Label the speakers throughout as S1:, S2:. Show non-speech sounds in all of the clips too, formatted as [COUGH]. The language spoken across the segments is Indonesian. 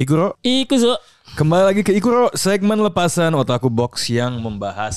S1: Ikuro,
S2: Ikuzo.
S1: kembali lagi ke Ikuro, segmen lepasan Otaku Box yang membahas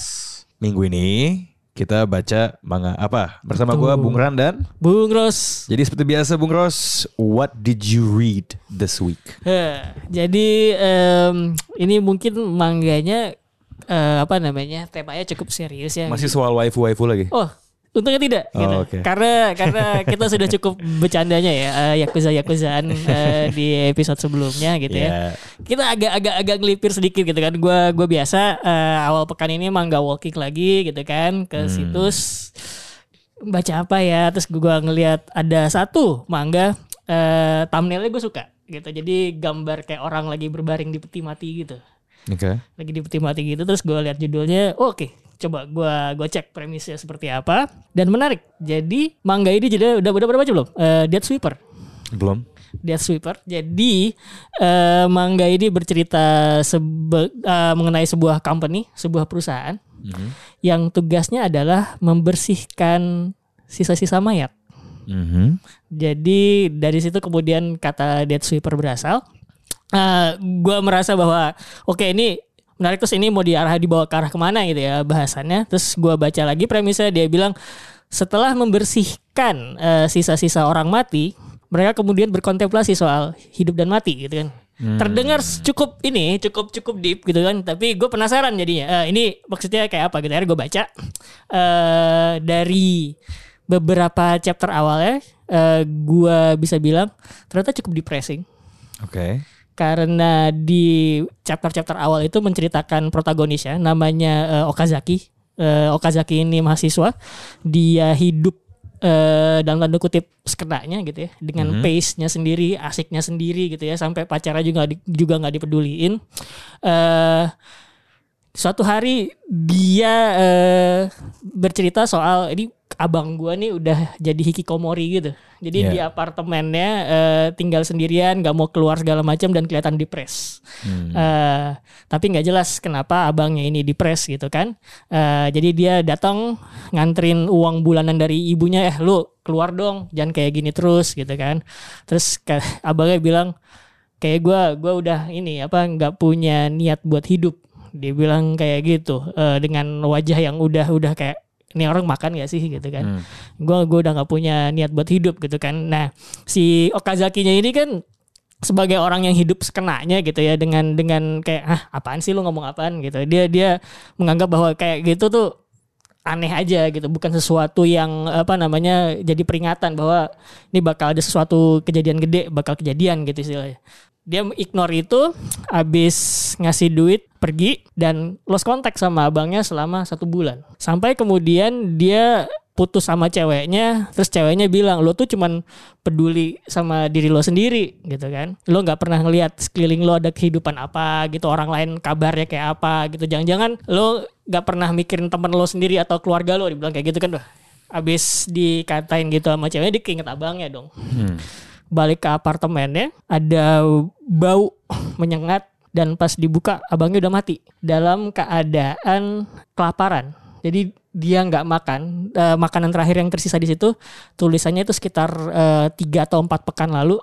S1: minggu ini kita baca manga apa bersama gua Bung Ran dan
S2: Bung Ros.
S1: jadi seperti biasa Bung Ros, what did you read this week?
S2: Heh, jadi em, ini mungkin mangganya eh, apa namanya temanya cukup serius ya.
S1: Masih soal waifu-waifu lagi?
S2: Oh, untungnya tidak.
S1: Oh,
S2: gitu.
S1: oke.
S2: Karena karena [LAUGHS] kita sudah cukup bercandanya ya eh, yakuza yakuzaan [LAUGHS] eh, di episode sebelumnya gitu ya.
S1: Ya.
S2: Kita agak-agak agak ngelipir sedikit gitu kan. Gua gua biasa eh, awal pekan ini mangga walking lagi gitu kan ke situs baca apa ya terus gua ngelihat ada satu mangga eh, thumbnailnya gue suka gitu jadi gambar kayak orang lagi berbaring di peti mati gitu
S1: Oke.
S2: lagi di peti mati gitu terus gue lihat judulnya oh, oke coba gua gua cek premisnya seperti apa dan menarik jadi mangga ini jadi udah udah berapa belum Eh, Death Sweeper
S1: Belum.
S2: Death Sweeper jadi eh, mangga ini bercerita sebe- eh, mengenai sebuah company sebuah perusahaan yang tugasnya adalah membersihkan sisa-sisa mayat
S1: Mhm.
S2: jadi dari situ kemudian kata Death Sweeper berasal. Uh, gue merasa bahwa oke ini menarik terus ini mau diarah dibawa ke arah ke mana gitu ya bahasannya. Terus gue baca lagi premisnya dia bilang setelah membersihkan uh, sisa-sisa orang mati, mereka kemudian berkontemplasi soal hidup dan mati gitu kan. Terdengar cukup ini cukup cukup deep gitu kan. Tapi gue penasaran jadinya. Eh, ini maksudnya kayak apa gitu. Akhirnya gue baca eh dari beberapa chapter awalnya eh, gua bisa bilang ternyata cukup depressing
S1: Oke.
S2: Karena di chapter-chapter awal itu menceritakan protagonisnya namanya eh, Okazaki. Eh, Okazaki ini mahasiswa, dia hidup eh, dalam tanda kutip skenanya gitu ya dengan pace-nya sendiri, asiknya sendiri gitu ya sampai pacarnya juga di- juga nggak dipeduliin. Eh suatu hari dia eh, bercerita soal ini abang gua nih udah jadi hikikomori gitu. Jadi
S1: Iya.
S2: di apartemennya eh, tinggal sendirian, nggak mau keluar segala macam dan kelihatan depres. Eh, tapi nggak jelas kenapa abangnya ini depres gitu kan. Eh, jadi dia datang nganterin uang bulanan dari ibunya, eh lu keluar dong, jangan kayak gini terus gitu kan. Terus ke- [LAUGHS] abangnya bilang kayak gua gua udah ini apa nggak punya niat buat hidup dia bilang kayak gitu eh, dengan wajah yang udah udah kayak ini orang makan gak sih gitu kan? Gua gua udah nggak punya niat buat hidup gitu kan? Nah si Okazaki-nya ini kan sebagai orang yang hidup sekenanya gitu ya dengan dengan kayak ah apaan sih lu ngomong apaan? Gitu. Dia dia menganggap bahwa kayak gitu tuh aneh aja gitu. Bukan sesuatu yang apa namanya jadi peringatan bahwa ini bakal ada sesuatu kejadian gede bakal kejadian gitu istilahnya. Dia ignore itu habis ngasih duit pergi dan lost contact sama abangnya selama satu bulan. Sampai kemudian dia putus sama ceweknya terus ceweknya bilang lo tuh cuman peduli sama diri lo sendiri gitu kan. Lo nggak pernah ngelihat sekeliling lo ada kehidupan apa gitu orang lain kabarnya kayak apa gitu. Jangan-jangan lo nggak pernah mikirin temen lo sendiri atau keluarga lo dibilang kayak gitu kan Wah, abis dikatain gitu sama ceweknya dia keinget abangnya dong. Balik ke apartemennya ada bau menyengat dan pas dibuka abangnya udah mati dalam keadaan kelaparan. Jadi dia nggak makan Eh, makanan terakhir yang tersisa di situ tulisannya itu sekitar eh, tiga atau empat pekan lalu.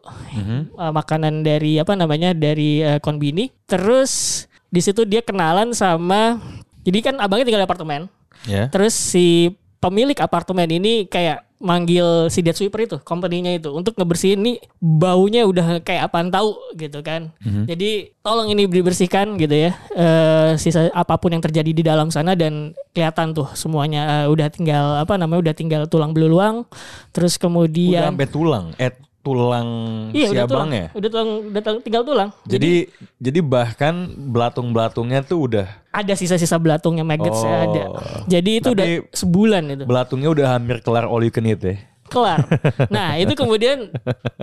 S2: Eh, makanan dari apa namanya dari eh, konbini. Terus di situ dia kenalan sama jadi kan abangnya tinggal di apartemen
S1: Ya.
S2: Terus si pemilik apartemen ini kayak manggil si Dead Sweeper itu, company-nya itu untuk ngebersihin nih baunya udah kayak apaan tahu gitu kan. Jadi tolong ini dibersihkan gitu ya. Eh sisa apa pun yang terjadi di dalam sana dan kelihatan tuh semuanya eh, udah tinggal apa namanya udah tinggal tulang belulang. Terus
S1: Udah
S2: kemudian
S1: sampai tulang. Eh tulang
S2: Iya
S1: si
S2: udah tulang,
S1: abangnya.
S2: udah tulang, udah tulang- tinggal tulang.
S1: Jadi jadi bahkan belatung-belatungnya tuh udah
S2: Ada sisa-sisa belatungnya maggots
S1: Oh.
S2: ada. Jadi itu
S1: Tapi-
S2: udah sebulan itu.
S1: belatungnya udah hampir kelar all you can eat ya.
S2: kelar. [LAUGHS] Nah itu kemudian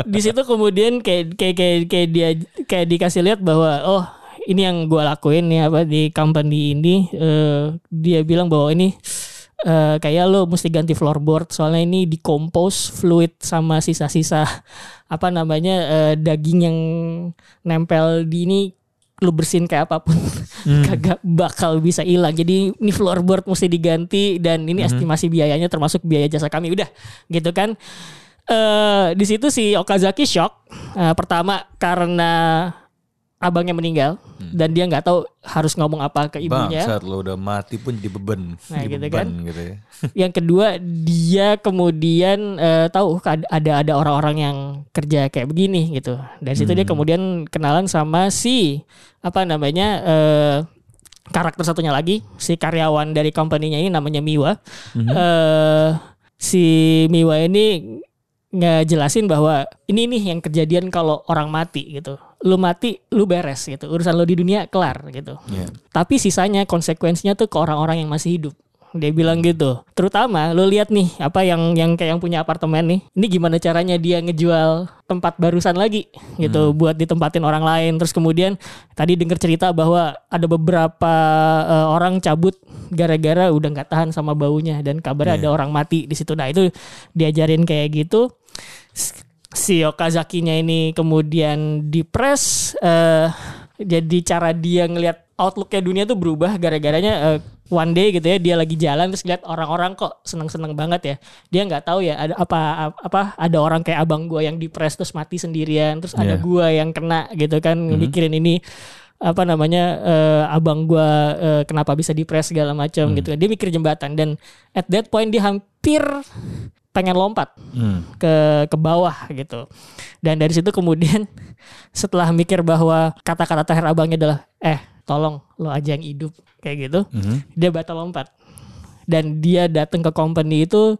S2: di situ kemudian kayak kayak kayak kayak dia kayak dikasih lihat bahwa oh ini yang gua lakuin nih apa di company ini eh, dia bilang bahwa ini eh, kayak lo mesti ganti floorboard soalnya ini decompose fluid sama sisa-sisa apa namanya eh, daging yang nempel di ini lu bersihin kayak apa pun [LAUGHS] kagak bakal bisa hilang. Jadi ini floorboard mesti diganti dan ini estimasi biayanya termasuk biaya jasa kami. Udah gitu kan. Eh di situ si Okazaki shock. Eh, pertama karena abangnya meninggal dan dia nggak tahu harus ngomong apa ke ibunya.
S1: Bangsat lo udah mati pun jadi beban.
S2: Nah,
S1: jadi
S2: gitu
S1: beban
S2: kan.
S1: gitu ya. [LAUGHS]
S2: yang kedua dia kemudian eh, tahu ada ada orang-orang yang kerja kayak begini gitu. Dari situ dia kemudian kenalan sama si apa namanya eh, karakter satunya lagi. Si karyawan dari company-nya ini namanya Miwa. Eh si Miwa ini ngejelasin bahwa ini nih yang kejadian kalau orang mati gitu lu mati lu beres gitu. Urusan lu di dunia kelar gitu.
S1: Iya.
S2: tapi sisanya konsekuensinya tuh ke orang-orang yang masih hidup. Dia bilang gitu. Terutama lo lihat nih apa yang yang kayak yang punya apartemen nih. Ini gimana caranya dia ngejual tempat barusan lagi gitu buat ditempatin orang lain. Terus kemudian tadi dengar cerita bahwa ada beberapa eh, orang cabut gara-gara udah nggak tahan sama baunya dan kabarnya ada orang mati di situ. Nah itu diajarin kayak gitu si Okazaki-nya ini kemudian dipres eh jadi cara dia ngelihat outlooknya dunia tuh berubah gara-garanya eh, one day gitu ya dia lagi jalan terus lihat orang-orang kok seneng-seneng banget ya. Dia nggak tahu ya ada apa apa ada orang kayak abang gua yang dipres terus mati sendirian terus ada
S1: Iya.
S2: gua yang kena gitu kan mikirin ini apa namanya eh, abang gua eh, kenapa bisa dipres segala macam gitu dia mikir jembatan dan at that point dia hampir pengen lompat
S1: Hmm.
S2: ke ke bawah gitu. Dan dari situ kemudian [LAUGHS] setelah mikir bahwa kata-kata terakhir abangnya adalah eh tolong lo aja yang hidup kayak gitu,
S1: Mhm.
S2: dia batal lompat. Dan dia datang ke company itu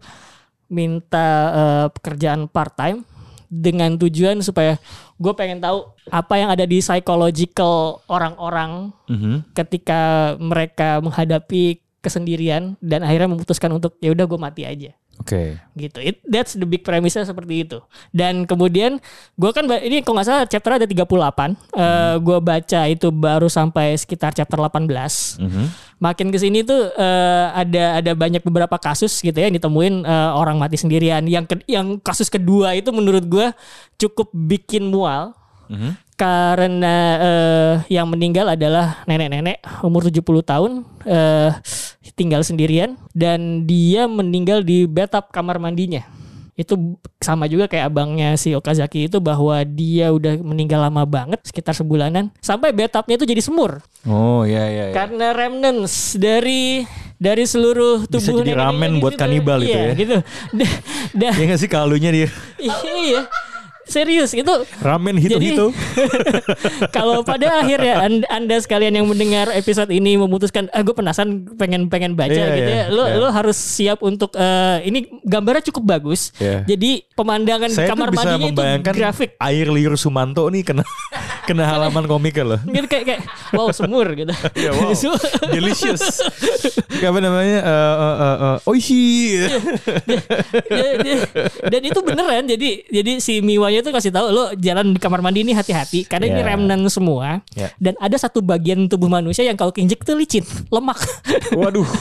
S2: minta eh, pekerjaan part time dengan tujuan supaya gue pengen tahu apa yang ada di psychological orang-orang
S1: Mhm.
S2: ketika mereka menghadapi kesendirian dan akhirnya memutuskan untuk ya udah gue mati aja
S1: Oke.
S2: gitu. It, that's the big premise seperti itu. Dan kemudian gue kan ini kalau nggak salah chapter ada 38. Eh gue baca itu baru sampai sekitar chapter 18.
S1: Mhm.
S2: Makin ke sini tuh eh, ada ada banyak beberapa kasus gitu ya yang ditemuin eh, orang mati sendirian. Yang ke- yang kasus kedua itu menurut gue cukup bikin mual
S1: Mhm.
S2: Karena eh, yang meninggal adalah nenek-nenek umur 70 tahun eh, tinggal sendirian dan dia meninggal di bathtub kamar mandinya. Itu sama juga kayak abangnya si Okazaki itu bahwa dia udah meninggal lama banget sekitar sebulanan sampai bathtubnya itu jadi semur
S1: Oh iya iya. iya.
S2: karena remnants dari dari seluruh
S1: Bisa
S2: tubuh
S1: jadi ramen buat kanibal itu
S2: Iya,
S1: ya.
S2: gitu. [LAUGHS] Da- da-
S1: Iya nggak sih kalunya dia [LAUGHS]
S2: iya. Serius itu
S1: ramen hito-hito. [LAUGHS]
S2: kalau pada akhirnya anda, anda sekalian yang mendengar episode ini memutuskan ah gue penasaran pengen pengen baca
S1: Iya,
S2: gitu
S1: iya,
S2: ya lo
S1: iya.
S2: lo harus siap untuk eh, ini gambarnya cukup bagus
S1: Iya.
S2: jadi pemandangan
S1: Saya
S2: kamar
S1: bisa
S2: mandinya itu grafik
S1: air liur Sumanto nih kena [LAUGHS] kena halaman komiknya loh.
S2: gitu kayak kayak wow semur gitu
S1: Ya wow. [LAUGHS] Delicious. Apa namanya? Eh eh eh, eh, oishi.
S2: dia- dan itu beneran jadi jadi si Miwanya tuh kasih tahu lo jalan di kamar mandi ini hati-hati karena ini
S1: Ya.
S2: remnant semua
S1: Ya.
S2: dan ada satu bagian tubuh manusia yang kalau keinjek tuh licin lemak
S1: Waduh. [LAUGHS]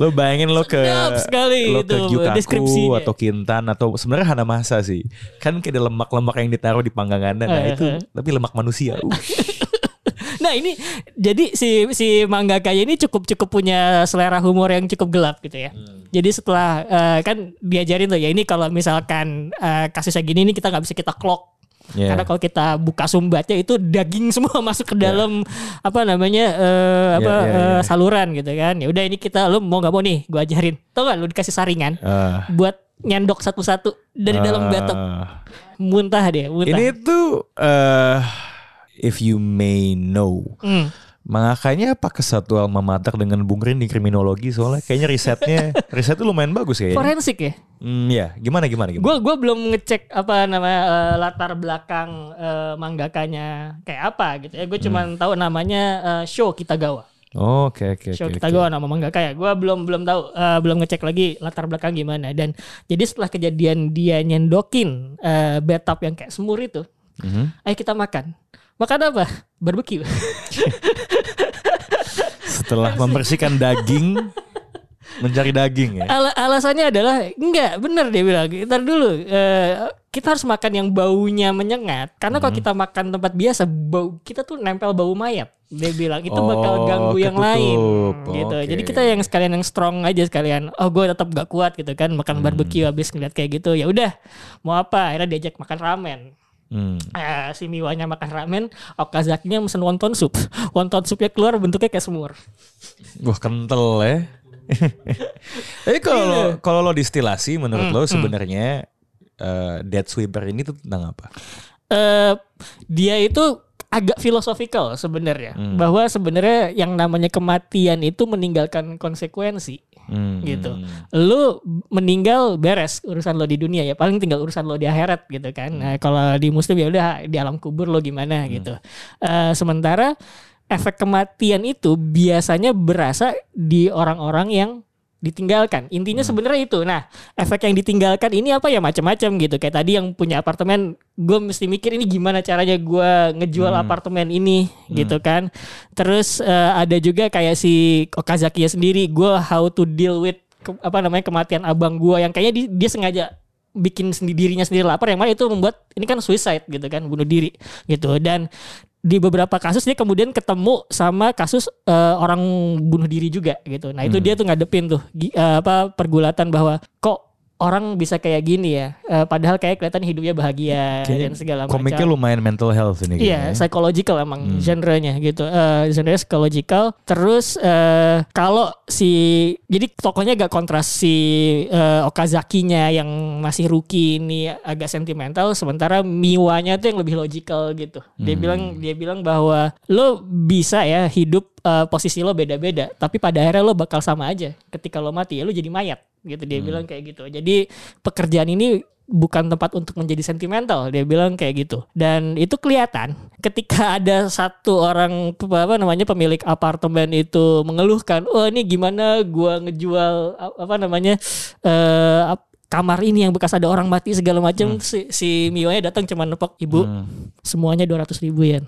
S1: Lo bayangin lo ke
S2: sekali
S1: lo ke Gyukaku
S2: deskripsinya.
S1: atau Kintan atau sebenarnya Hanamasa sih. Kan kayak ada lemak-lemak yang ditaruh di panggangannya. Nah,
S2: Eh,
S1: itu
S2: eh.
S1: tapi lemak manusia. [LAUGHS] Uh.
S2: Nah ini jadi si si mangaka ini cukup cukup punya selera humor yang cukup gelap gitu ya. Jadi setelah eh, kan diajarin tuh ya ini kalau misalkan eh, kasusnya gini nih kita nggak bisa kita clock.
S1: Yeah.
S2: Karena kalau kita buka sumbatnya itu daging [LAUGHS] semua masuk ke dalam apa namanya eh, apa
S1: Yeah, yeah,
S2: eh,
S1: yeah.
S2: saluran gitu kan. Ya udah ini kita lu mau nggak mau nih gua ajarin. Tau gak lu dikasih saringan
S1: Ah.
S2: buat nyendok satu-satu dari dalam bathtub.
S1: Ah.
S2: Muntah deh, muntah.
S1: Ini tuh eh if you may know
S2: Hmm.
S1: Mangakanya apakah satu alma mater dengan Bung Rin di kriminologi soalnya kayaknya risetnya [LAUGHS] riset tuh lumayan bagus kayaknya.
S2: Forensik ya.
S1: Hmm, ya, gimana gimana gimana?
S2: Gue gua belum ngecek apa namanya eh, latar belakang eh, manggakanya kayak apa gitu ya. Gue cuma
S1: Hmm.
S2: tahu namanya eh, Show Kitagawa.
S1: Oke oke
S2: Show
S1: oke.
S2: Kitagawa nama mangaka ya. Gue belum belum tahu eh, belum ngecek lagi latar belakang gimana dan jadi setelah kejadian dia nyendokin eh, bathtub yang kayak semur itu,
S1: Mhm.
S2: ayo kita makan. Makan apa? Barbecue.
S1: Setelah membersihkan daging mencari daging ya.
S2: Ala- alasannya adalah enggak bener dia bilang. Ntar dulu eh, kita harus makan yang baunya menyengat. Karena kalau kita makan tempat biasa bau kita tuh nempel bau mayat. Dia bilang itu bakal
S1: Oh,
S2: ganggu yang
S1: ketutup.
S2: lain. Gitu.
S1: Oke.
S2: jadi kita yang sekalian yang strong aja sekalian. Oh gue tetap gak kuat gitu kan makan barbecue habis ngeliat kayak gitu. Ya udah mau apa? Akhirnya diajak makan ramen
S1: Hmm.
S2: Eh, si Miwanya makan ramen, Okazakinya mesen wonton soup. [LAUGHS] Wonton soupnya keluar bentuknya kayak semur.
S1: Wah kental ya. [LAUGHS] Tapi kalau lo, kalau lo distilasi menurut lo sebenarnya eh, Dead Sweeper ini tuh tentang apa?
S2: eh dia itu agak filosofikal sebenarnya bahwa sebenarnya yang namanya kematian itu meninggalkan konsekuensi
S1: Hmm.
S2: gitu. Lu meninggal beres urusan lo di dunia ya paling tinggal urusan lo di akhirat gitu kan. Nah, kalau di muslim ya udah di alam kubur lo gimana gitu. Eh, sementara efek kematian itu biasanya berasa di orang-orang yang ditinggalkan. Intinya sebenarnya itu. Nah, efek yang ditinggalkan ini apa ya macam-macam gitu. Kayak tadi yang punya apartemen, gue mesti mikir ini gimana caranya gue ngejual apartemen ini gitu kan. Terus eh, ada juga kayak si Okazaki sendiri, gue how to deal with ke- apa namanya kematian abang gue yang kayaknya di- dia sengaja bikin sendi- dirinya sendiri lapar yang mana itu membuat ini kan suicide gitu kan bunuh diri gitu dan di beberapa kasus dia kemudian ketemu sama kasus eh, orang bunuh diri juga gitu. Nah itu dia tuh ngadepin tuh eh, apa pergulatan bahwa kok orang bisa kayak gini ya. Eh, padahal kayak kelihatan hidupnya bahagia
S1: Kayaknya
S2: dan segala macam.
S1: Komiknya lumayan mental health ini
S2: Iya,
S1: kayaknya.
S2: psychological emang genrenya gitu. Eh genre psychological. Terus eh kalau si jadi tokohnya agak kontras si eh, Okazakinya yang masih rookie ini agak sentimental sementara Miwanya tuh yang lebih logical gitu. Dia bilang dia bilang bahwa lo bisa ya hidup eh, posisi lo beda-beda, tapi pada akhirnya lo bakal sama aja. Ketika lo mati ya lo jadi mayat gitu. Dia bilang kayak gitu. Jadi pekerjaan ini bukan tempat untuk menjadi sentimental. Dia bilang kayak gitu. Dan itu kelihatan ketika [LAUGHS] ada satu orang apa namanya pemilik apartemen itu mengeluhkan oh ini gimana gua ngejual apa namanya eh ap- kamar ini yang bekas ada orang mati segala macam si, si Mionya datang cuma nepok ibu semuanya 200 ribu yen.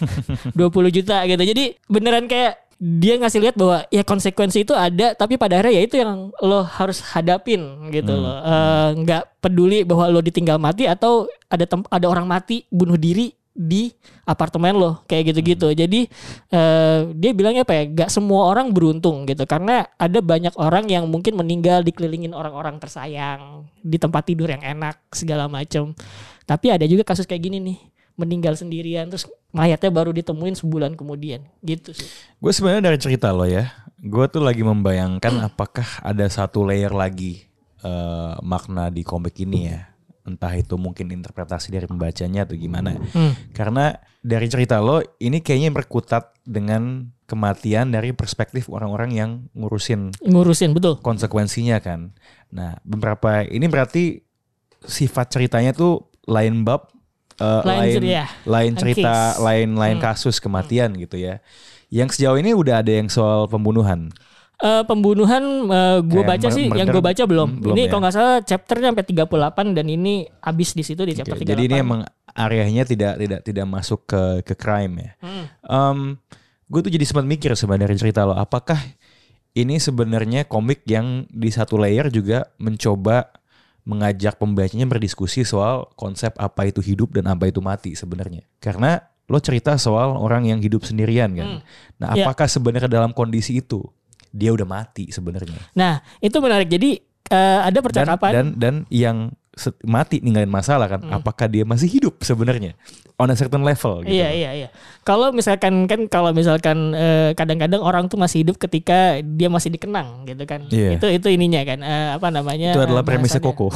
S2: [LAUGHS] 20 juta gitu. Jadi beneran kayak dia ngasih lihat bahwa ya konsekuensi itu ada tapi pada akhirnya ya itu yang lo harus hadapin gitu loh. Eh, nggak peduli bahwa lo ditinggal mati atau ada tem- ada orang mati bunuh diri di apartemen lo kayak gitu-gitu. Jadi eh, dia bilangnya apa ya nggak semua orang beruntung gitu karena ada banyak orang yang mungkin meninggal dikelilingin orang-orang tersayang di tempat tidur yang enak segala macam tapi ada juga kasus kayak gini nih meninggal sendirian terus mayatnya baru ditemuin sebulan kemudian gitu sih
S1: Gue sebenarnya dari cerita lo ya, gue tuh lagi membayangkan apakah ada satu layer lagi eh, makna di komik ini ya. Entah itu mungkin interpretasi dari pembacanya atau gimana. Karena dari cerita lo ini kayaknya berkutat dengan kematian dari perspektif orang-orang yang ngurusin
S2: ngurusin betul
S1: konsekuensinya kan. Nah beberapa ini berarti sifat ceritanya tuh lain bab, eh,
S2: Lain
S1: lain
S2: cerita,
S1: lain
S2: lain
S1: cerita, lain lain kasus kematian gitu ya. Yang sejauh ini udah ada yang soal pembunuhan.
S2: Eh, pembunuhan gue
S1: Kayak
S2: baca
S1: mur-
S2: sih yang gue baca belum.
S1: hmm, belum
S2: ini
S1: ya.
S2: kalau nggak salah chapternya sampai 38 dan ini habis di situ di chapter
S1: Oke,
S2: 38.
S1: Jadi ini emang areanya tidak tidak tidak masuk ke ke crime ya.
S2: Hmm.
S1: gue tuh jadi sempat mikir sebenarnya cerita lo, apakah ini sebenarnya komik yang di satu layer juga mencoba mengajak pembacanya berdiskusi soal konsep apa itu hidup dan apa itu mati sebenarnya. Karena lo cerita soal orang yang hidup sendirian kan. Nah,
S2: Ya.
S1: apakah sebenarnya dalam kondisi itu dia udah mati sebenarnya?
S2: Nah itu menarik. Jadi eh, ada
S1: Dan
S2: percakapan.
S1: dan dan yang se- mati ninggalin masalah kan, apakah dia masih hidup sebenarnya on a certain level gitu.
S2: Iya iya iya. Kalau misalkan kan kalau misalkan eh, kadang-kadang orang tuh masih hidup ketika dia masih dikenang gitu kan.
S1: Iya.
S2: Itu itu ininya kan eh, apa namanya?
S1: Itu adalah premisnya. Koko.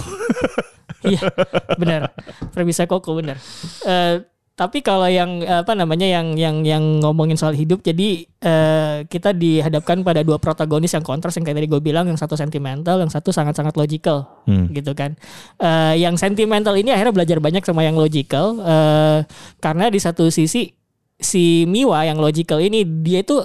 S2: Iya, benar. Premisa Koko benar. Eh, Tapi kalau yang apa namanya yang yang yang ngomongin soal hidup, jadi eh, kita dihadapkan pada dua protagonis yang kontras yang kayak tadi gue bilang, yang satu sentimental, yang satu sangat-sangat logical,
S1: Hmm.
S2: gitu kan. Eh, yang sentimental ini akhirnya belajar banyak sama yang logical, eh, karena di satu sisi si Miwa yang logical ini dia itu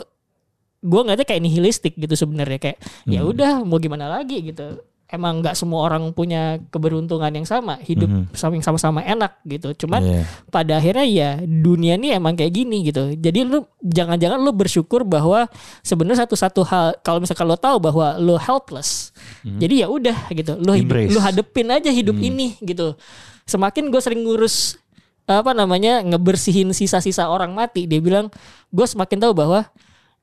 S2: gue ngeliatnya kayak nihilistik gitu sebenarnya kayak ya
S1: Hmm.
S2: udah mau gimana lagi gitu emang nggak semua orang punya keberuntungan yang sama hidup
S1: Mhm.
S2: sama sama-sama enak gitu cuman
S1: Iya.
S2: pada akhirnya ya dunia ini emang kayak gini gitu jadi lu jangan-jangan lu bersyukur bahwa sebenarnya satu-satu hal kalau misalkan lo tahu bahwa lo helpless jadi ya udah gitu hidup,
S1: Embrace.
S2: lu hadepin aja hidup ini gitu semakin gue sering ngurus apa namanya ngebersihin sisa-sisa orang mati dia bilang gue semakin tahu bahwa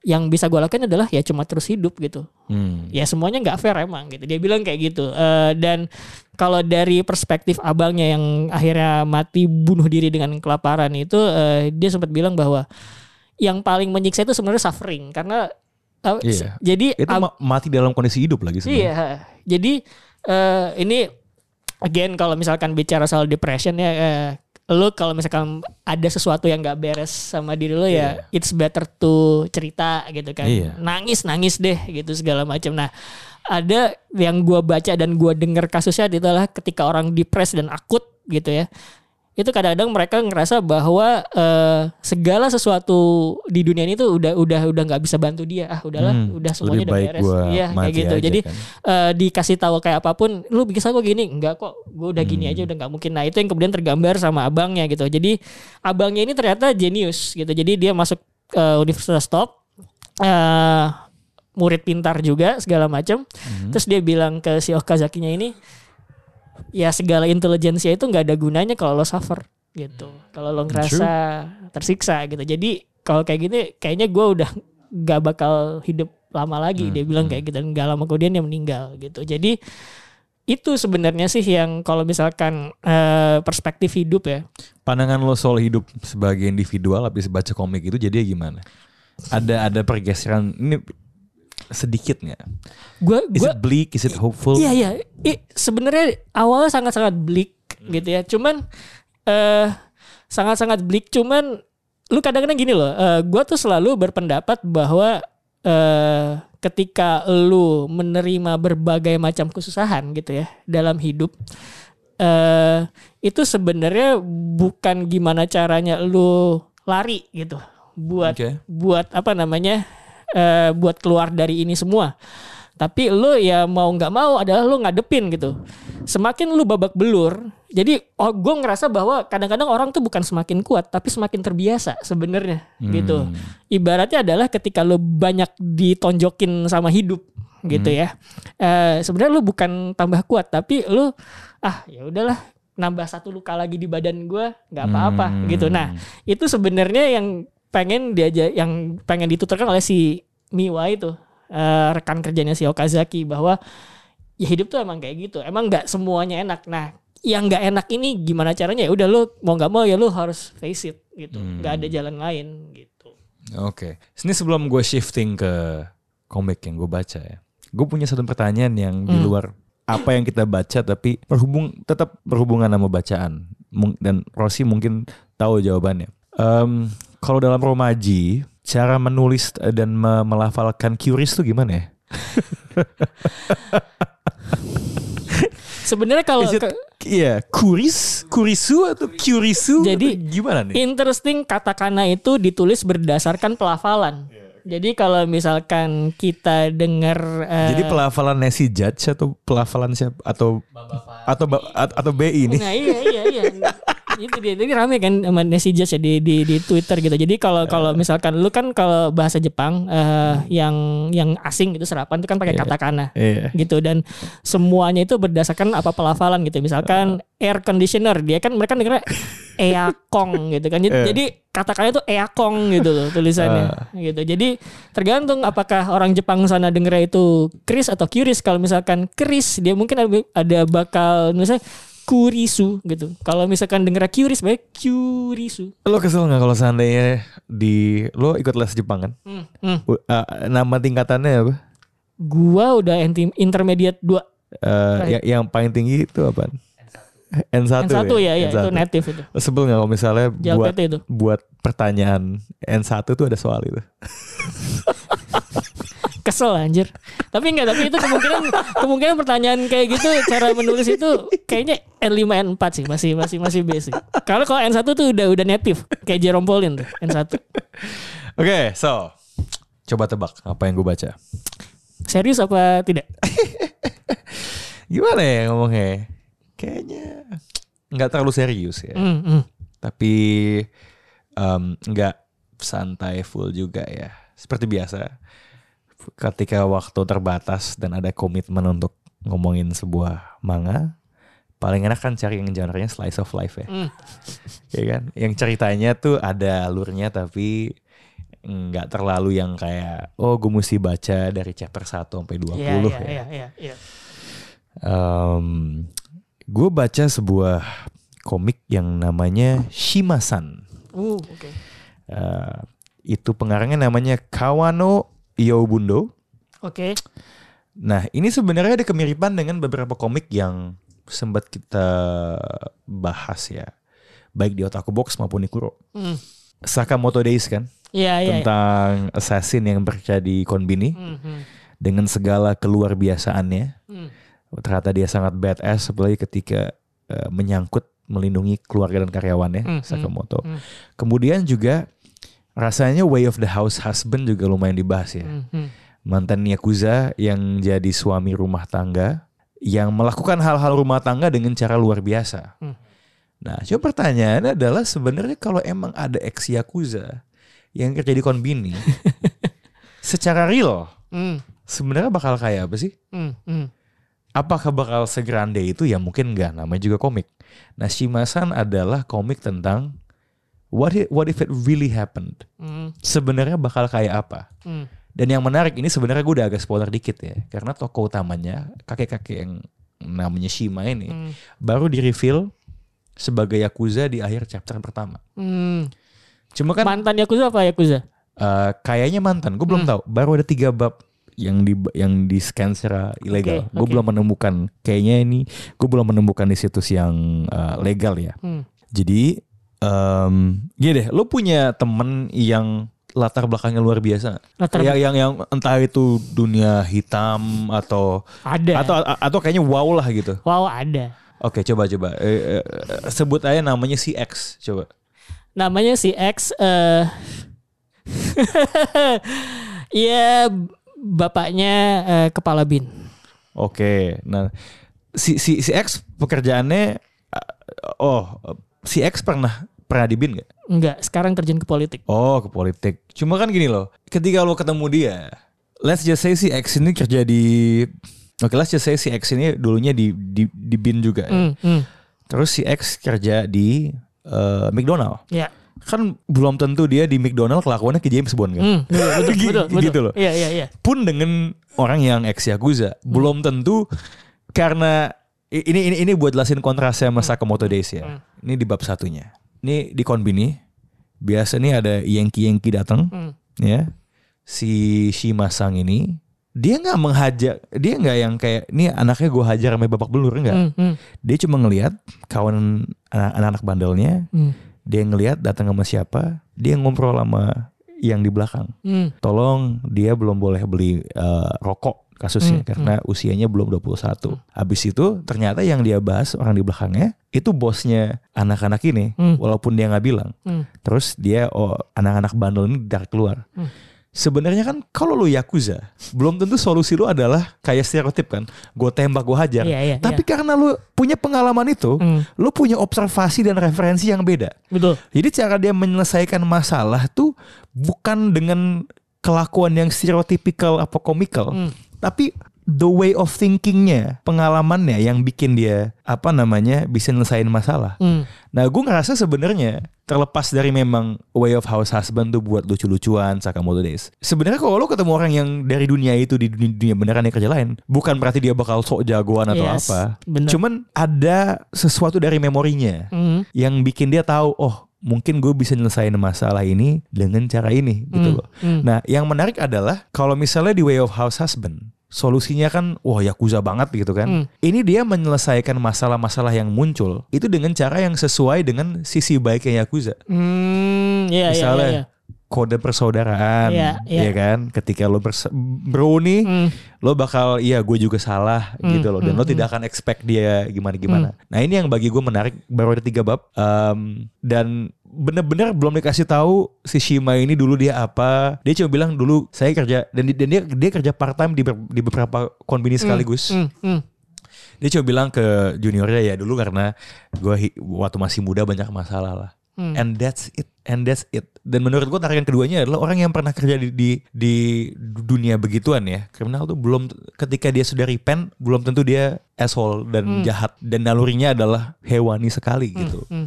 S2: yang bisa gue lakukan adalah ya cuma terus hidup gitu
S1: Hmm.
S2: ya semuanya nggak fair emang gitu dia bilang kayak gitu Eh, dan kalau dari perspektif abangnya yang akhirnya mati bunuh diri dengan kelaparan itu eh, dia sempat bilang bahwa yang paling menyiksa itu sebenarnya suffering karena eh,
S1: Iya.
S2: se- jadi
S1: Itu
S2: ab-
S1: ma- mati dalam kondisi hidup lagi sebenarnya.
S2: Iya, jadi eh, ini again kalau misalkan bicara soal depression ya, eh, lu kalau misalkan ada sesuatu yang nggak beres sama diri lu ya, it's better to cerita gitu kan,
S1: Iya.
S2: nangis nangis deh gitu segala macam. Nah ada yang gua baca dan gua dengar kasusnya adalah ketika orang depres dan akut gitu ya. Itu kadang-kadang mereka ngerasa bahwa eh, segala sesuatu di dunia ini tuh udah udah udah nggak bisa bantu dia. Ah, udahlah,
S1: Hmm,
S2: udah semuanya udah beres.
S1: gua
S2: Iya, kayak gitu.
S1: aja
S2: Jadi
S1: kan.
S2: eh, dikasih tahu kayak apa pun, lu bisa kok gini, enggak kok, gue udah gini
S1: Hmm.
S2: aja udah nggak mungkin. Nah itu yang kemudian tergambar sama abangnya gitu. Jadi abangnya ini ternyata jenius gitu. Jadi dia masuk ke Universitas Top, eh murid pintar juga segala macam.
S1: Hmm.
S2: Terus dia bilang ke si Okazakinya ini, ya segala intelijensia itu nggak ada gunanya kalau lo suffer gitu. Kalau lo ngerasa tersiksa gitu. Jadi kalau kayak gini, kayaknya gue udah nggak bakal hidup lama lagi. Dia bilang kayak gitu dan nggak lama kemudian dia meninggal gitu. Jadi itu sebenarnya sih yang kalau misalkan eh, perspektif hidup ya.
S1: Pandangan lo soal hidup sebagai individual habis baca komik itu jadi gimana? Ada ada pergeseran ini sedikit nggak?
S2: Gue
S1: Is
S2: gue
S1: it bleak? Is it hopeful?
S2: Iya iya. Sebenarnya awalnya sangat-sangat bleak gitu ya. Cuman eh sangat-sangat bleak. Cuman lu kadang-kadang gini loh. eh gue tuh selalu berpendapat bahwa eh ketika lu menerima berbagai macam kesusahan gitu ya dalam hidup. eh itu sebenarnya bukan gimana caranya lu lari gitu buat
S1: Oke.
S2: buat apa namanya eh buat keluar dari ini semua. Tapi lu ya mau nggak mau adalah lu ngadepin gitu. Semakin lu babak belur jadi oh, gue ngerasa bahwa kadang-kadang orang tuh bukan semakin kuat tapi semakin terbiasa sebenarnya gitu. Ibaratnya adalah ketika lu banyak ditonjokin sama hidup gitu ya. Eh sebenarnya lu bukan tambah kuat tapi lu ah ya udahlah nambah satu luka lagi di badan gue nggak apa-apa
S1: Hmm.
S2: gitu. Nah itu sebenarnya yang pengen diajak yang pengen dituturkan oleh si Miwa itu eh, rekan kerjanya si Okazaki bahwa ya hidup tuh emang kayak gitu emang nggak semuanya enak nah yang nggak enak ini gimana caranya ya udah lu mau nggak mau ya lu harus face it gitu nggak ada jalan lain gitu
S1: Oke. Ini sebelum gue shifting ke komik yang gue baca ya. Gue punya satu pertanyaan yang di
S2: Hmm.
S1: luar apa yang kita baca tapi berhubung tetap berhubungan sama bacaan. Dan Rossi mungkin tahu jawabannya. Em, kalau dalam romaji, cara menulis dan me- melafalkan QRIS tuh gimana ya? [LAUGHS]
S2: sebenarnya kalau
S1: Iya, kuris, kurisu atau kurisu?
S2: Jadi,
S1: gimana nih?
S2: Interesting katakana itu ditulis berdasarkan pelafalan. Jadi kalau misalkan kita dengar eh,
S1: Jadi pelafalan Nancy Judge atau pelafalan siapa atau atau ba- at- atau BI ini?
S2: Nah iya iya iya. [LAUGHS] itu dia. Jadi rame kan sama messages ya di, di di Twitter gitu. Jadi kalau kalau misalkan lu kan kalau bahasa Jepang eh, yang yang asing gitu serapan itu kan pakai katakana.
S1: Iya.
S2: gitu dan semuanya itu berdasarkan apa pelafalan gitu misalkan air conditioner dia kan mereka dengarnya [LAUGHS] eakong gitu kan jadi,
S1: Eh.
S2: jadi katakannya itu eakong gitu loh tulisannya gitu jadi tergantung apakah orang Jepang sana dengernya itu Chris atau Curis kalau misalkan Chris dia mungkin ada, ada bakal misalnya Kurisu gitu kalau misalkan dengernya Curis baik Curisu
S1: Lo kesel nggak kalau seandainya di lo ikut les Jepang kan?
S2: hmm, hmm.
S1: Uh, nama tingkatannya apa?
S2: gua udah intermediate 2
S1: Uh, yang, yang paling tinggi itu apa? N1,
S2: N1 ya, ya,
S1: N1.
S2: itu native itu.
S1: Sebel nggak kalau misalnya buat
S2: JLPT itu.
S1: buat pertanyaan N1 tuh ada soal itu. [LAUGHS]
S2: Kesel anjir. Tapi enggak, tapi itu kemungkinan kemungkinan pertanyaan kayak gitu cara menulis itu kayaknya N5 N4 sih, masih masih masih basic. Kalau kalau N1 tuh udah udah native kayak Jerome Pauline tuh, N1.
S1: Oke, so coba tebak apa yang gue baca.
S2: Serius apa tidak?
S1: Gimana ya ngomongnya? Kayaknya nggak terlalu serius ya.
S2: Hmm, hmm.
S1: Tapi nggak santai full juga ya. Seperti biasa, ketika waktu terbatas dan ada komitmen untuk ngomongin sebuah manga, paling enak kan cari yang genre-nya slice of life ya.
S2: Hmm. [LAUGHS]
S1: ya kan? Yang ceritanya tuh ada alurnya tapi nggak terlalu yang kayak oh gue mesti baca dari chapter 1 sampai 20
S2: Iya,
S1: ya.
S2: iya, iya, iya, iya.
S1: gue baca sebuah komik yang namanya Shimasan.
S2: Uh, oke.
S1: Eh, itu pengarangnya namanya Kawano Yobundo.
S2: Oke.
S1: Nah, ini sebenarnya ada kemiripan dengan beberapa komik yang sempat kita bahas ya. Baik di Otaku Box maupun di Kuro.
S2: Hmm.
S1: Sakamoto Days kan?
S2: Iya, iya. iya.
S1: tentang assassin yang bekerja di Konbini
S2: Hmm, hmm,
S1: dengan segala keluar biasaannya.
S2: hmm.
S1: Ternyata dia sangat badass apalagi ketika eh, menyangkut melindungi keluarga dan karyawannya
S2: Hmm,
S1: Sakamoto.
S2: hmm.
S1: Kemudian juga rasanya way of the house husband juga lumayan dibahas ya.
S2: Hmm, hmm.
S1: Mantan yakuza yang jadi suami rumah tangga yang melakukan hal-hal rumah tangga dengan cara luar biasa.
S2: Hmm.
S1: Nah, coba pertanyaannya adalah sebenarnya kalau emang ada ex yakuza yang kerja di konbini, [LAUGHS] secara real
S2: Hmm,
S1: sebenarnya bakal kayak apa sih?
S2: hmm, hmm.
S1: Apakah bakal segrande itu? Ya mungkin enggak, namanya juga komik. Nah, Shimasan adalah komik tentang what if, what if it really happened?
S2: Hmm,
S1: Sebenarnya bakal kayak apa?
S2: hmm.
S1: Dan yang menarik ini sebenarnya gue udah agak spoiler dikit ya, karena tokoh utamanya kakek-kakek yang namanya Shima ini
S2: Hmm.
S1: baru di reveal sebagai yakuza di akhir chapter pertama.
S2: Hmm.
S1: Cuma kan
S2: Mantan Yakuza apa Yakuza?
S1: eh, kayaknya mantan, gue belum
S2: Hmm.
S1: tahu. Baru ada tiga bab yang di yang di scan secara ilegal.
S2: Oke,
S1: gue
S2: oke.
S1: belum menemukan. Kayaknya ini gue belum menemukan di situs yang eh, legal ya.
S2: Hmm.
S1: Jadi em gini deh, lo punya temen yang latar belakangnya luar biasa.
S2: Latar
S1: yang yang yang entah itu dunia hitam atau
S2: ada.
S1: atau atau kayaknya wow lah gitu.
S2: wow, ada.
S1: Oke, coba coba Eh, eh, eh, sebut aja namanya si X, coba.
S2: Namanya si X eh Iya [LAUGHS] bapaknya eh, kepala bin.
S1: Oke, nah si si si X pekerjaannya uh, oh si X pernah pernah di bin nggak?
S2: Enggak, sekarang terjun ke politik.
S1: Oh ke politik. Cuma kan gini loh, ketika lo ketemu dia, let's just say si X ini kerja di Oke, let's just say si X ini dulunya di di, di bin juga. ya.
S2: Hmm.
S1: Terus si X kerja di eh, McDonald.
S2: Ya.
S1: Kan belum tentu dia di McDonald kelakuannya ke James Bond kan.
S2: Hmm, betul, betul, [LAUGHS]
S1: Gitu-
S2: betul, betul.
S1: gitu loh.
S2: Iya, iya, iya.
S1: pun dengan orang yang ex yakuza belum tentu karena ini ini ini buat jelasin kontrasnya sama Sakamoto Days ya.
S2: Hmm.
S1: Ini di bab satunya. Ini di konbini biasa nih ada Yankee Yankee datang
S2: Hmm.
S1: ya. Si Shima Sang ini dia nggak menghajar, dia nggak yang kayak ini anaknya gue hajar sampai babak belur enggak.
S2: Hmm, hmm,
S1: Dia cuma ngelihat kawan anak- anak-anak bandelnya,
S2: hmm,
S1: dia ngelihat datang sama siapa, dia ngobrol sama yang di belakang
S2: hmm.
S1: tolong dia belum boleh beli eh, rokok kasusnya
S2: Hmm,
S1: karena usianya belum 21. Habis itu ternyata yang dia bahas orang di belakangnya itu bosnya anak-anak ini
S2: Hmm.
S1: walaupun dia nggak bilang.
S2: Hmm.
S1: Terus dia oh anak-anak bandel ini ditarik keluar.
S2: Hmm.
S1: Sebenarnya kan kalau lu yakuza, belum tentu solusi lu adalah kayak stereotip kan, gue tembak gue hajar.
S2: Iya, iya,
S1: Tapi karena lu punya pengalaman itu,
S2: Hmm.
S1: lu punya observasi dan referensi yang beda.
S2: Betul.
S1: Jadi cara dia menyelesaikan masalah tuh bukan dengan kelakuan yang stereotypical apa komikal,
S2: Hmm.
S1: Tapi the way of thinkingnya, pengalamannya yang bikin dia apa namanya bisa nyelesain masalah.
S2: Hmm.
S1: Nah, gue ngerasa sebenarnya terlepas dari memang way of house husband tuh buat lucu-lucuan Sakamoto Days. Sebenarnya kalau lo ketemu orang yang dari dunia itu di dunia, dunia beneran yang kerja lain, bukan berarti dia bakal sok jagoan atau
S2: Yes,
S1: apa.
S2: bener.
S1: Cuman ada sesuatu dari memorinya
S2: Hmm.
S1: yang bikin dia tahu oh mungkin gue bisa nyelesain masalah ini dengan cara ini gitu
S2: Hmm,
S1: loh.
S2: hmm.
S1: Nah yang menarik adalah kalau misalnya di Way of House Husband solusinya kan wah yakuza banget gitu kan.
S2: Hmm.
S1: Ini dia menyelesaikan masalah-masalah yang muncul itu dengan cara yang sesuai dengan sisi baiknya yakuza.
S2: Hmm, iya iya
S1: Misalnya
S2: iya. iya.
S1: Kode persaudaraan,
S2: Iya, iya.
S1: ya kan? Ketika lo bro nih,
S2: Hmm.
S1: lo bakal iya gue juga salah
S2: Hmm,
S1: gitu loh. Dan
S2: hmm,
S1: lo tidak akan expect dia gimana gimana nah ini yang bagi gue menarik. Baru ada tiga bab. Em, dan bener-bener belum dikasih tahu si Shima ini dulu dia apa. Dia cuma bilang dulu saya kerja dan, dan dia dia kerja part time di, ber- di beberapa konbini sekaligus.
S2: Hmm, hmm.
S1: dia cuma bilang ke juniornya ya dulu karena gue waktu masih muda banyak masalah lah
S2: Hmm.
S1: and that's it and that's it. Dan menurut gue tarikan keduanya adalah orang yang pernah kerja di di, di dunia begituan ya. Kriminal tuh belum ketika dia sudah repent belum tentu dia asshole dan jahat. Dan nalurinya adalah hewani sekali gitu.
S2: hmm.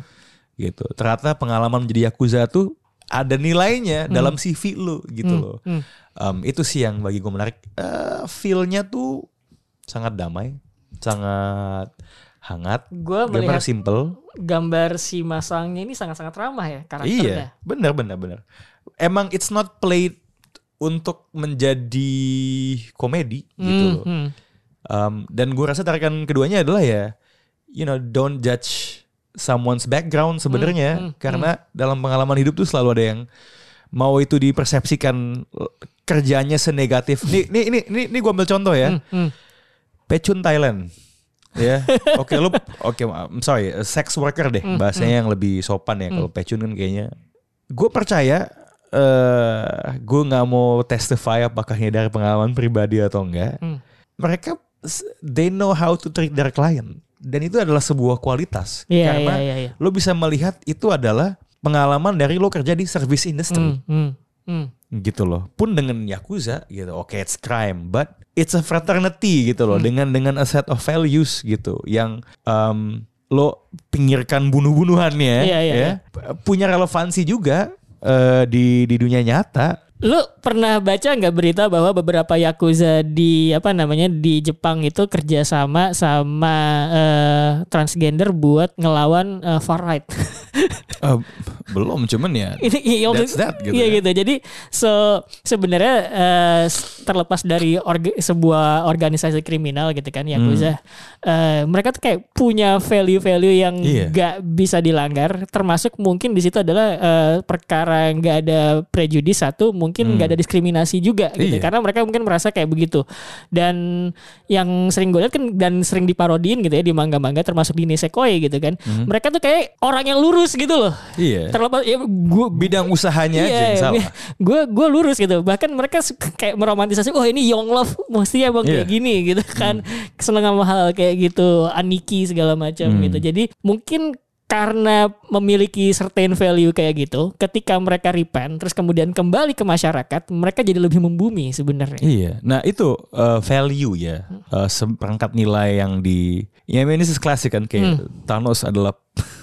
S1: gitu. Ternyata pengalaman menjadi yakuza tuh ada nilainya dalam CV lu gitu loh.
S2: hmm.
S1: Um, itu sih yang bagi gue menarik. Eh, feel-nya tuh sangat damai sangat hangat
S2: Gue
S1: gambar simple
S2: gambar si Masangnya ini sangat-sangat ramah ya karakternya.
S1: Iya, benar benar benar. Emang it's not played untuk menjadi komedi gitu
S2: Hmm,
S1: loh.
S2: hmm.
S1: Um, dan gue rasa tarikan keduanya adalah ya, you know, don't judge someone's background sebenarnya,
S2: Hmm, hmm,
S1: karena dalam pengalaman hidup tuh selalu ada yang mau itu dipersepsikan kerjanya senegatif. Nih, nih, ini, ini, ini gue ambil contoh ya.
S2: Hmm, hmm.
S1: Pecun Thailand. Ya, oke lu, oke, I'm sorry, sex worker deh,
S2: Hmm,
S1: bahasanya yang lebih sopan ya. Kalau pecun kan kayaknya, gue percaya, eh gue nggak mau testify apakah ini dari pengalaman pribadi atau enggak.
S2: Hmm.
S1: Mereka, they know how to treat their client, dan itu adalah sebuah kualitas.
S2: Iya
S1: karena
S2: iya iya. iya.
S1: lo bisa melihat itu adalah pengalaman dari lo kerja di service industry
S2: Hmm, hmm, hmm.
S1: gitu loh. Pun dengan yakuza gitu, oke it's crime, but it's a fraternity gitu
S2: Hmm.
S1: loh. Dengan dengan a set of values gitu, yang um, lo pinggirkan bunuh-bunuhannya,
S2: Iya, iya,
S1: ya, punya relevansi juga eh, di di dunia nyata.
S2: Lu pernah baca nggak berita bahwa beberapa yakuza di apa namanya di Jepang itu kerjasama sama eh, transgender buat ngelawan eh, far right. [LAUGHS]
S1: Eh, belum, cuman ya. [LAUGHS]
S2: ini iya,
S1: That's that, gitu
S2: iya
S1: ya.
S2: gitu. Jadi so sebenarnya eh, terlepas dari orga- sebuah organisasi kriminal gitu kan yakuza, eh, mereka tuh kayak punya value-value yang nggak bisa dilanggar. Termasuk mungkin di situ adalah eh, perkara nggak ada prejudis satu, mungkin nggak ada diskriminasi juga gitu.
S1: Iya.
S2: Karena mereka mungkin merasa kayak begitu. Dan yang sering gue lihat kan dan sering diparodiin gitu ya di manga-manga termasuk di Nisekoi gitu kan. Mereka tuh kayak orang yang lurus gitu loh.
S1: Iya.
S2: Terlepas ya gue
S1: Bidang usahanya aja yang salah.
S2: Gue gue lurus gitu. Bahkan mereka kayak meromantisasi, oh ini young love mesti emang kayak
S1: Iya.
S2: gini gitu kan. Seneng sama hal kayak gitu, aniki segala macam
S1: Hmm.
S2: gitu. Jadi mungkin karena memiliki certain value kayak gitu, ketika mereka repent terus kemudian kembali ke masyarakat, mereka jadi lebih membumi sebenarnya.
S1: Iya. Nah itu uh, value ya, uh, seperangkat nilai yang di, ya ini klasik kan kayak Thanos adalah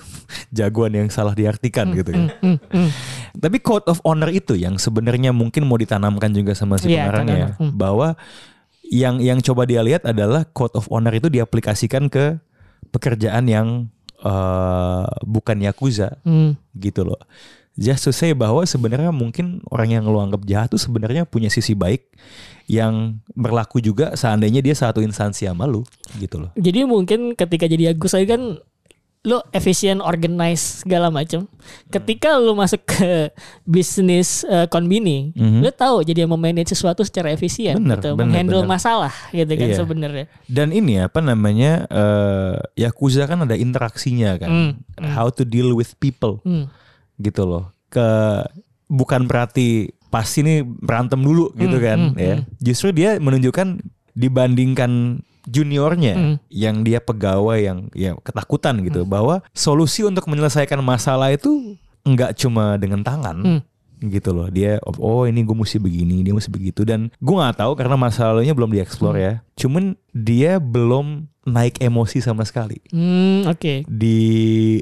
S1: [LAUGHS] jagoan yang salah diartikan gitu kan.
S2: Hmm, hmm.
S1: Tapi code of honor itu yang sebenarnya mungkin mau ditanamkan juga sama si
S2: Iya,
S1: pengarangnya,
S2: tanam. Hmm.
S1: bahwa yang yang coba dia lihat adalah code of honor itu diaplikasikan ke pekerjaan yang uh, bukan yakuza
S2: Hmm.
S1: gitu loh. Just to say bahwa sebenarnya mungkin orang yang lo anggap jahat tuh sebenarnya punya sisi baik yang berlaku juga seandainya dia satu instansi sama lu gitu loh.
S2: Jadi mungkin ketika jadi Agus saya kan lo efisien, organize segala macam. Ketika lo masuk ke bisnis eh, konbini,
S1: Mhm.
S2: lo tahu jadi memanage sesuatu secara efisien,
S1: Bener,
S2: gitu,
S1: bener,
S2: menghandle
S1: bener.
S2: masalah gitu kan
S1: Iya.
S2: sebenarnya.
S1: Dan ini apa namanya eh yakuza kan ada interaksinya kan,
S2: Hmm,
S1: how to deal with people
S2: Hmm.
S1: gitu loh. Ke bukan berarti pasti ini berantem dulu gitu
S2: Hmm,
S1: kan
S2: hmm,
S1: ya. Justru dia menunjukkan dibandingkan juniornya
S2: Hmm.
S1: yang dia pegawai yang ya ketakutan gitu bahwa solusi untuk menyelesaikan masalah itu nggak cuma dengan tangan
S2: Hmm.
S1: gitu loh dia oh ini gue mesti begini dia mesti begitu dan gue nggak tahu karena masalahnya belum dieksplor
S2: Hmm.
S1: ya cuman dia belum naik emosi sama sekali
S2: Hmm, oke.
S1: di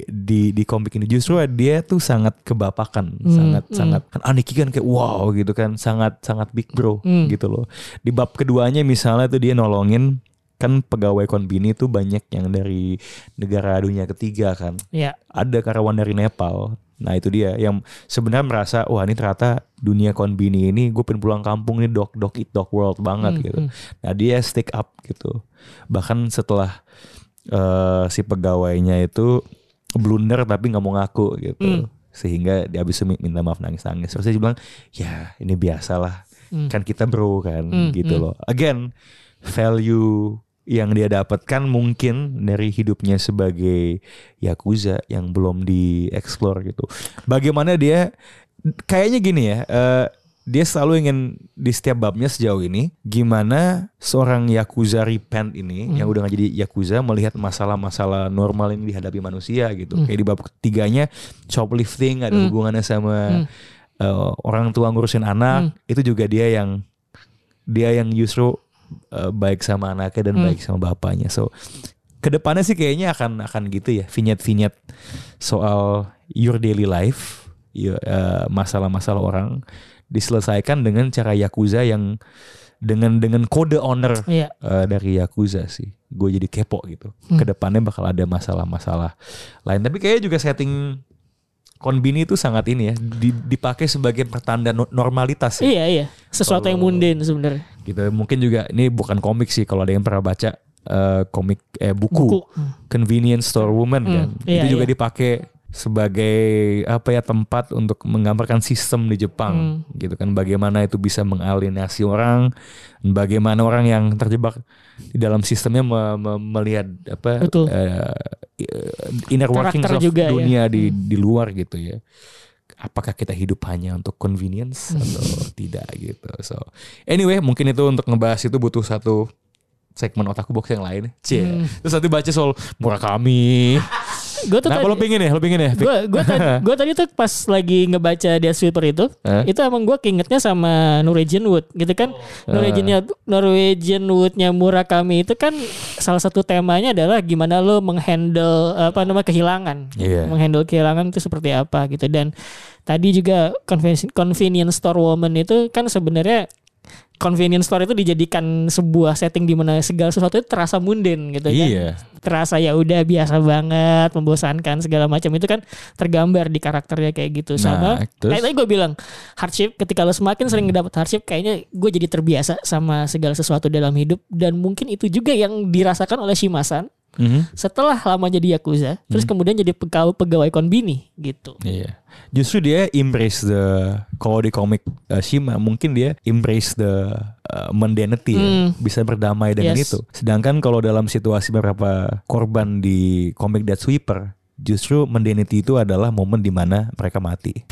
S1: di di komik ini justru dia tuh sangat kebapakan sangat
S2: hmm.
S1: sangat kan Aniki kan kayak wow gitu kan sangat sangat big bro
S2: Hmm.
S1: gitu loh di bab keduanya misalnya tuh dia nolongin kan pegawai konbini tuh banyak yang dari negara dunia ketiga kan
S2: Ya.
S1: ada karyawan dari Nepal Nah itu dia yang sebenarnya merasa wah ini ternyata dunia konbini ini gue pengen pulang kampung nih dog dog eat dog world banget
S2: Hmm,
S1: gitu. Nah dia stick up gitu. Bahkan setelah eh, si pegawainya itu blunder tapi nggak mau ngaku gitu.
S2: Hmm.
S1: Sehingga dia habis itu minta maaf nangis-nangis. Terus dia bilang ya ini biasalah
S2: Hmm.
S1: kan kita bro kan
S2: Hmm,
S1: gitu
S2: hmm.
S1: loh. Again value yang dia dapatkan mungkin dari hidupnya sebagai yakuza yang belum dieksplor gitu. Bagaimana dia kayaknya gini ya, eh, dia selalu ingin di setiap babnya sejauh ini gimana seorang yakuza repent ini yang udah gak jadi yakuza melihat masalah-masalah normal yang dihadapi manusia gitu. Kayak di bab ketiganya shoplifting ada hubungannya sama eh, orang tua ngurusin anak, itu juga dia yang dia yang justru uh, baik sama anaknya dan baik sama bapaknya. So ke depannya sih kayaknya akan akan gitu ya vignette-vignette soal your daily life, ya, uh, masalah-masalah orang diselesaikan dengan cara yakuza yang dengan dengan kode honor
S2: Iya.
S1: uh, dari yakuza sih. Gue jadi kepo gitu. Ke depannya bakal ada masalah-masalah lain. Tapi kayaknya juga setting konbini itu sangat ini ya di- dipakai sebagai pertanda no- normalitas ya
S2: Iya iya, sesuatu yang mundane sebenarnya.
S1: gitu mungkin juga ini bukan komik sih kalau ada yang pernah baca eh, komik eh buku,
S2: Buku.
S1: convenience store woman kan
S2: iya,
S1: itu juga
S2: iya.
S1: dipakai sebagai apa ya tempat untuk menggambarkan sistem di
S2: Hmm.
S1: Jepang gitu kan bagaimana itu bisa mengalienasi orang dan bagaimana orang yang terjebak di dalam sistemnya me- me- melihat apa
S2: Betul.
S1: eh, inner workings
S2: Karakter
S1: of
S2: juga ya.
S1: dunia di di luar gitu ya apakah kita hidup hanya untuk convenience atau tidak gitu. So anyway mungkin itu untuk ngebahas itu butuh satu segmen otakku box yang lain. Cie.
S2: Hmm.
S1: Terus nanti baca soal Murakami.
S2: Gue tuh
S1: Nah,
S2: tadi,
S1: kalau pingin ya, lo pingin ya.
S2: Gue gue tadi, [LAUGHS] gua tadi tuh pas lagi ngebaca Death Sweeper itu,
S1: Eh?
S2: itu emang gue keingetnya sama Norwegian Wood, gitu kan?
S1: Oh.
S2: Norwegian Norwegian Woodnya Murakami itu kan salah satu temanya adalah gimana lo menghandle apa namanya kehilangan,
S1: Iya.
S2: menghandle kehilangan itu seperti apa gitu. Dan tadi juga convenience, convenience store woman itu kan sebenarnya convenience store itu dijadikan sebuah setting di mana segala sesuatu itu terasa mundane gitu kan.
S1: Iya.
S2: terasa ya udah biasa banget membosankan segala macam. Itu kan tergambar di karakternya kayak gitu. Sama
S1: Nah, terus?
S2: kayak tadi gue bilang hardship ketika lo semakin sering ngedapat hardship kayaknya gue jadi terbiasa sama segala sesuatu dalam hidup. Dan mungkin itu juga yang dirasakan oleh Shimasan
S1: Mhm.
S2: setelah lama jadi yakuza terus kemudian jadi pegawai pegawai konbini gitu
S1: Iya. Justru dia embrace the kalau di komik uh, Shima mungkin dia embrace the uh, mundanity ya.
S2: Hmm.
S1: bisa berdamai dengan
S2: Yes.
S1: itu. Sedangkan kalau dalam situasi beberapa korban di komik Death Sweeper justru mundanity itu adalah momen di mana mereka mati.